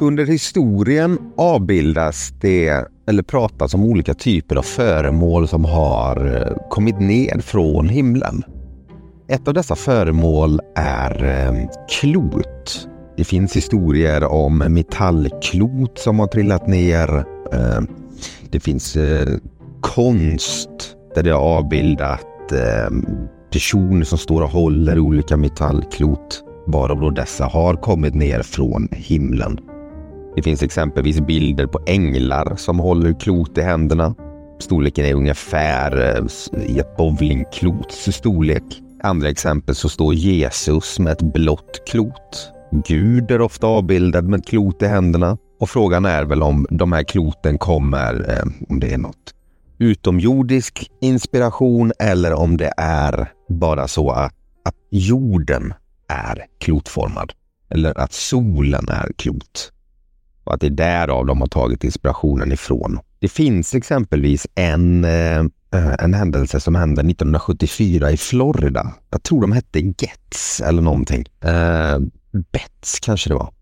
Under historien avbildas det eller pratas om olika typer av föremål som har eh, kommit ner från himlen. Ett av dessa föremål är eh, klot. Det finns historier om metallklot som har trillat ner. Eh, det finns konst där det har avbildat personer som står och håller olika metallklot. Bara då dessa har kommit ner från himlen. Det finns exempelvis bilder på änglar som håller klot i händerna. Storleken är ungefär eh, i ett bowlingklots storlek. Andra exempel så står Jesus med ett blått klot. Gud är ofta avbildad med ett klot i händerna. Och frågan är väl om de här kloten kommer, eh, om det är något utomjordisk inspiration eller om det är bara så att, att jorden är klotformad. Eller att solen är klot och att det är därav de har tagit inspirationen ifrån. Det finns exempelvis en, eh, eh en händelse som hände 1974 i Florida. Jag tror de hette Getz eller någonting. Eh, Betts kanske det var.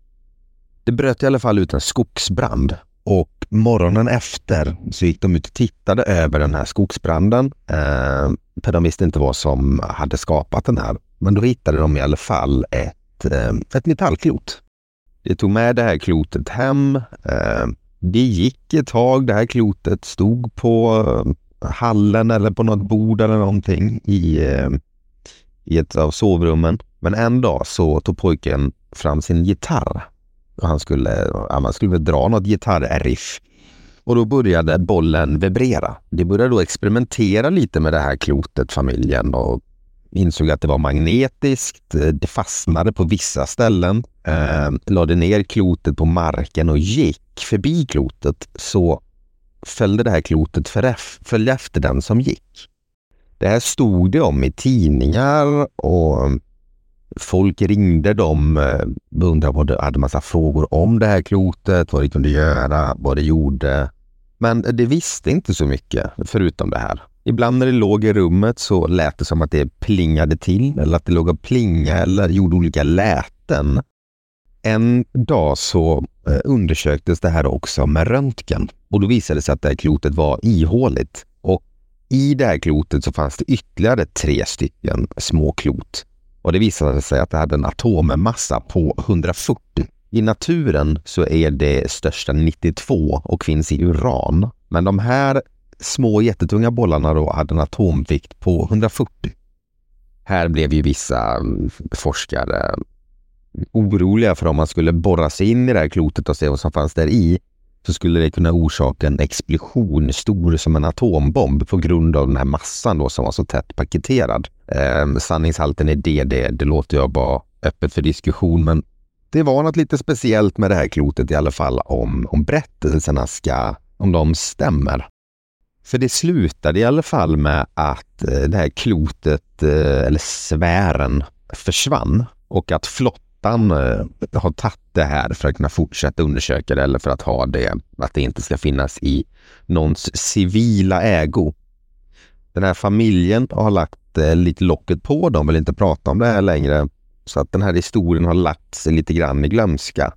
Det bröt i alla fall ut en skogsbrand och morgonen efter så gick de ut och tittade över den här skogsbranden. Eh, för de visste inte vad som hade skapat den här. Men då hittade de i alla fall ett, eh, ett metallklot jag tog med det här klotet hem. Eh, det gick ett tag. Det här klotet stod på eh, hallen eller på något bord eller någonting i, eh, i ett av sovrummen. Men en dag så tog pojken fram sin gitarr. Och han skulle, han skulle dra något gitarrriff. Och då började bollen vibrera. De började då experimentera lite med det här klotet, familjen, och insåg att det var magnetiskt. Eh, det fastnade på vissa ställen. Eh, lade ner klotet på marken och gick förbi klotet så följde det här klotet för följde efter den som gick. Det här stod det om i tidningar och folk ringde dem, och undrade, hade massa frågor om det här klotet, vad det kunde göra, vad det gjorde. Men det visste inte så mycket förutom det här. Ibland när det låg i rummet så lät det som att det plingade till eller att det låg och plinga eller gjorde olika läten. En dag så eh, undersöktes det här också med röntgen och då visade det sig att det här klotet var ihåligt. Och i det här klotet så fanns det ytterligare tre stycken små klot. Och det visade sig att det hade en atommassa på 140. I naturen så är det största 92 och finns i uran. Men de här små jättetunga bollarna då hade en atomvikt på 140. Här blev ju vissa mm, forskare oroliga för om man skulle borra sig in i det här klotet och se vad som fanns där i så skulle det kunna orsaka en explosion stor som en atombomb på grund av den här massan då som var så tätt paketerad. Eh, sanningshalten i det, det, det låter jag bara öppet för diskussion, men det var något lite speciellt med det här klotet i alla fall om, om berättelserna ska, om de stämmer. För det slutade i alla fall med att eh, det här klotet, eh, eller sfären, försvann och att flottan eh, har tagit det här för att kunna fortsätta undersöka det eller för att ha det, att det inte ska finnas i någons civila ägo. Den här familjen har lagt lite locket på, de vill inte prata om det här längre. Så att den här historien har lagt sig lite grann i glömska.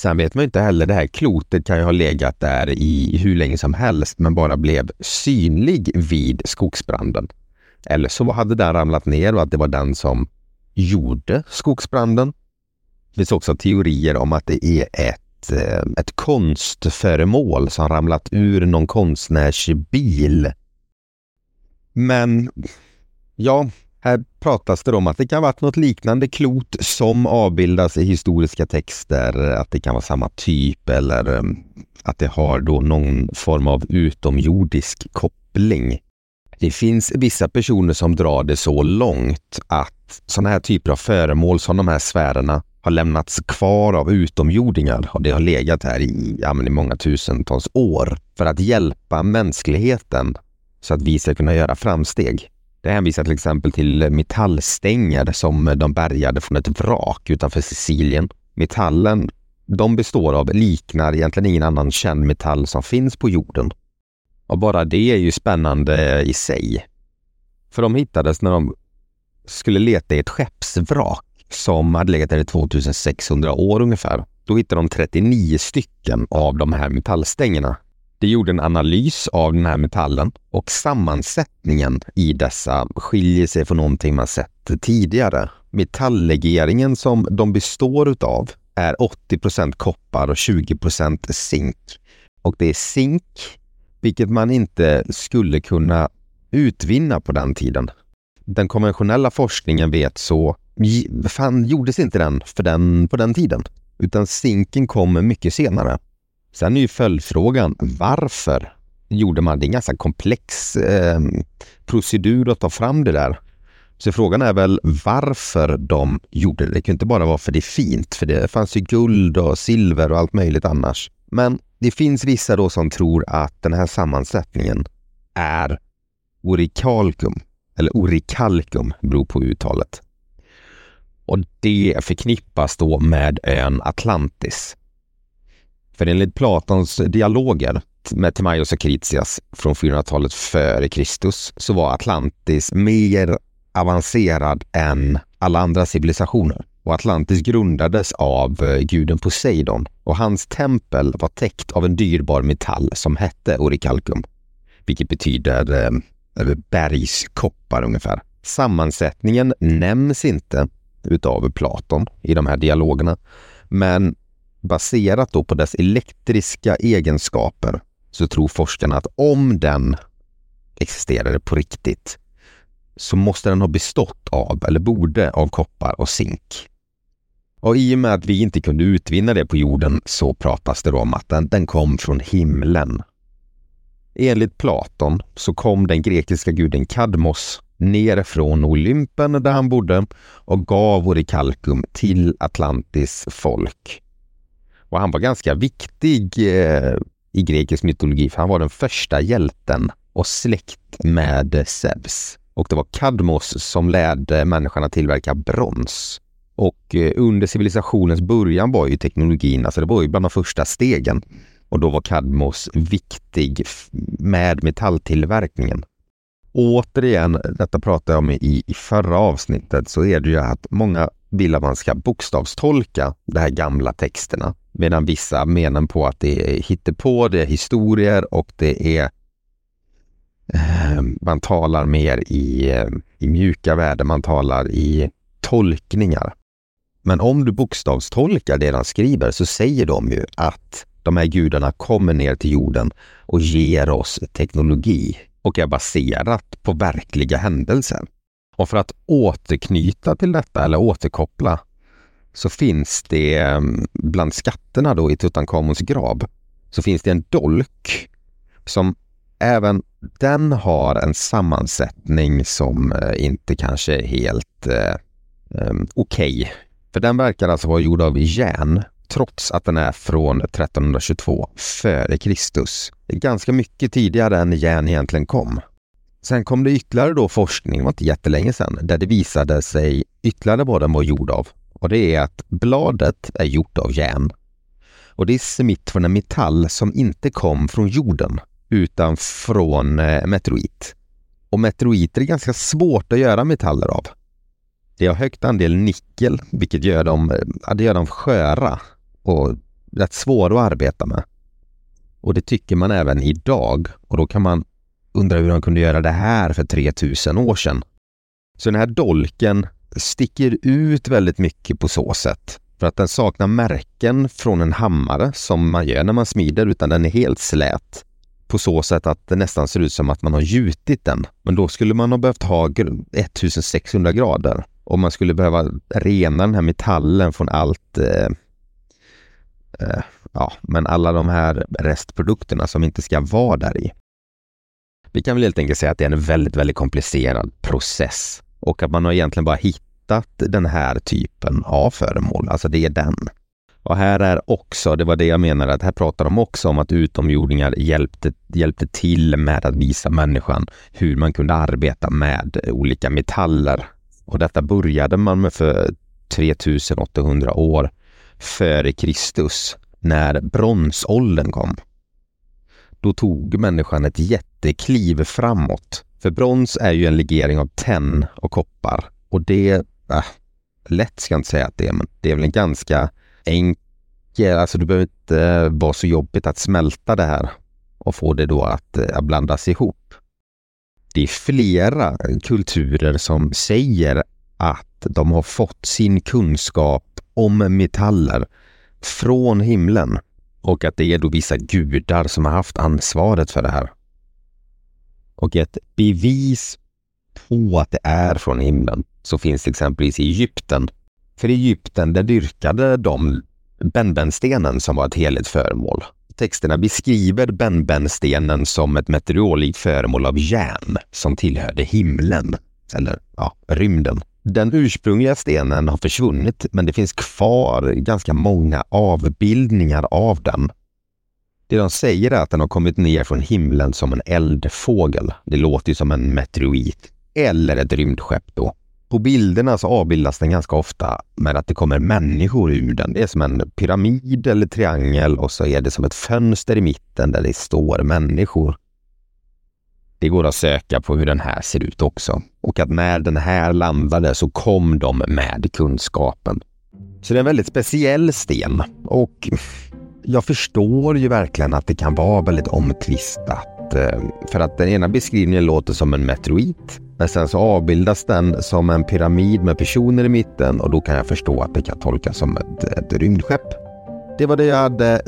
Sen vet man inte heller, det här klotet kan ju ha legat där i hur länge som helst men bara blev synlig vid skogsbranden. Eller så hade den ramlat ner och att det var den som gjorde skogsbranden. Det finns också teorier om att det är ett, eh, ett konstföremål som ramlat ur någon konstnärs bil. Men ja, här pratas det om att det kan vara något liknande klot som avbildas i historiska texter, att det kan vara samma typ eller eh, att det har då någon form av utomjordisk koppling. Det finns vissa personer som drar det så långt att sådana här typer av föremål som de här sfärerna har lämnats kvar av utomjordingar och det har legat här i, ja, i många tusentals år för att hjälpa mänskligheten så att vi ska kunna göra framsteg. Det hänvisar till exempel till metallstänger som de bärgade från ett vrak utanför Sicilien. Metallen de består av, liknar egentligen ingen annan känd metall som finns på jorden. Och bara det är ju spännande i sig. För de hittades när de skulle leta i ett skeppsvrak som hade legat där i 2600 år ungefär. Då hittade de 39 stycken av de här metallstängerna. De gjorde en analys av den här metallen och sammansättningen i dessa skiljer sig från någonting man sett tidigare. Metalllegeringen som de består utav är 80% koppar och 20% zink. Och det är zink, vilket man inte skulle kunna utvinna på den tiden. Den konventionella forskningen vet så, fan gjordes inte den, för den på den tiden, utan zinken kommer mycket senare. Sen är ju följdfrågan, varför gjorde man det? Det är en ganska komplex eh, procedur att ta fram det där. Så frågan är väl varför de gjorde det. Det kan inte bara vara för det är fint, för det fanns ju guld och silver och allt möjligt annars. Men det finns vissa då som tror att den här sammansättningen är orikalkum, eller orikalkum beror på uttalet. Och det förknippas då med ön Atlantis. För enligt Platons dialoger med Timaios och Kritias från 400-talet före Kristus så var Atlantis mer avancerad än alla andra civilisationer. Och Atlantis grundades av eh, guden Poseidon och hans tempel var täckt av en dyrbar metall som hette orikalkum, vilket betyder eh, eh, bergskoppar ungefär. Sammansättningen nämns inte utav Platon i de här dialogerna, men baserat då på dess elektriska egenskaper så tror forskarna att om den existerade på riktigt så måste den ha bestått av, eller borde, av koppar och zink. Och i och med att vi inte kunde utvinna det på jorden så pratas det om att den, den kom från himlen. Enligt Platon så kom den grekiska guden Kadmos ner från Olympen där han bodde och gav Orikalkum till Atlantis folk. Och han var ganska viktig eh, i grekisk mytologi för han var den första hjälten och släkt med Zeus. Och det var Kadmos som lärde människan att tillverka brons. Och eh, under civilisationens början var ju teknologin, alltså det var ju bland de första stegen. Och då var Kadmos viktig med metalltillverkningen. Återigen, detta pratade jag om i, i förra avsnittet, så är det ju att många vill att man ska bokstavstolka de här gamla texterna. Medan vissa menar på att det är hittepå, det är historier och det är eh, man talar mer i, eh, i mjuka värden, man talar i tolkningar. Men om du bokstavstolkar det de skriver så säger de ju att de här gudarna kommer ner till jorden och ger oss teknologi och är baserat på verkliga händelser. Och för att återknyta till detta eller återkoppla så finns det mm, bland skatterna då i Tutankhamons grav så finns det en dolk som även den har en sammansättning som eh, inte kanske är helt eh, mm, okej. Okay. För den verkar alltså vara gjord av järn trots att den är från 1322 före Kristus. Det är ganska mycket tidigare än järn egentligen kom. Sen kom det ytterligare då forskning, det var inte jättelänge sedan, där det visade sig ytterligare vad den var gjord av. Och det är att bladet är gjort av järn. Och det är smitt från en metall som inte kom från jorden, utan från eh, meteorit. Och meteoriter är ganska svårt att göra metaller av. Det har högt andel nickel, vilket gör dem, eh, det gör dem sköra och rätt svåra att arbeta med. Och det tycker man även idag. Och då kan man Undrar hur de kunde göra det här för 3000 år sedan. Så den här dolken sticker ut väldigt mycket på så sätt. För att den saknar märken från en hammare som man gör när man smider, utan den är helt slät. På så sätt att det nästan ser ut som att man har gjutit den. Men då skulle man ha behövt ha 1600 grader. Och man skulle behöva rena den här metallen från allt eh, eh, ja, men alla de här restprodukterna som inte ska vara där i. Vi kan väl helt enkelt säga att det är en väldigt, väldigt komplicerad process och att man har egentligen bara hittat den här typen av föremål, alltså det är den. Och här är också, det var det jag menade, att här pratar de också om att utomjordingar hjälpte, hjälpte till med att visa människan hur man kunde arbeta med olika metaller. Och detta började man med för 3800 år före Kristus, när bronsåldern kom. Då tog människan ett jättekliv framåt. För brons är ju en legering av tenn och koppar och det, äh, lätt ska jag inte säga att det är, men det är väl en ganska enkel alltså det behöver inte vara så jobbigt att smälta det här och få det då att, att blandas ihop. Det är flera kulturer som säger att de har fått sin kunskap om metaller från himlen och att det är då vissa gudar som har haft ansvaret för det här. Och ett bevis på att det är från himlen så finns till exempelvis i Egypten. För i Egypten där dyrkade de benbenstenen som var ett heligt föremål. Texterna beskriver benbenstenen som ett meteorolikt föremål av järn som tillhörde himlen, eller ja, rymden. Den ursprungliga stenen har försvunnit, men det finns kvar ganska många avbildningar av den. Det de säger är att den har kommit ner från himlen som en eldfågel. Det låter ju som en meteorit. Eller ett rymdskepp då. På bilderna så avbildas den ganska ofta med att det kommer människor ur den. Det är som en pyramid eller triangel och så är det som ett fönster i mitten där det står människor. Det går att söka på hur den här ser ut också. Och att när den här landade så kom de med kunskapen. Så det är en väldigt speciell sten och jag förstår ju verkligen att det kan vara väldigt omtvistat. Eh, för att den ena beskrivningen låter som en meteorit, men sen så avbildas den som en pyramid med personer i mitten och då kan jag förstå att det kan tolkas som ett, ett rymdskepp. Det var det jag hade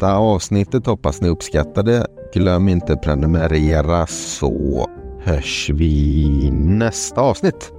detta avsnittet. Hoppas ni uppskattade. Glöm inte prenumerera så hörs vi nästa avsnitt.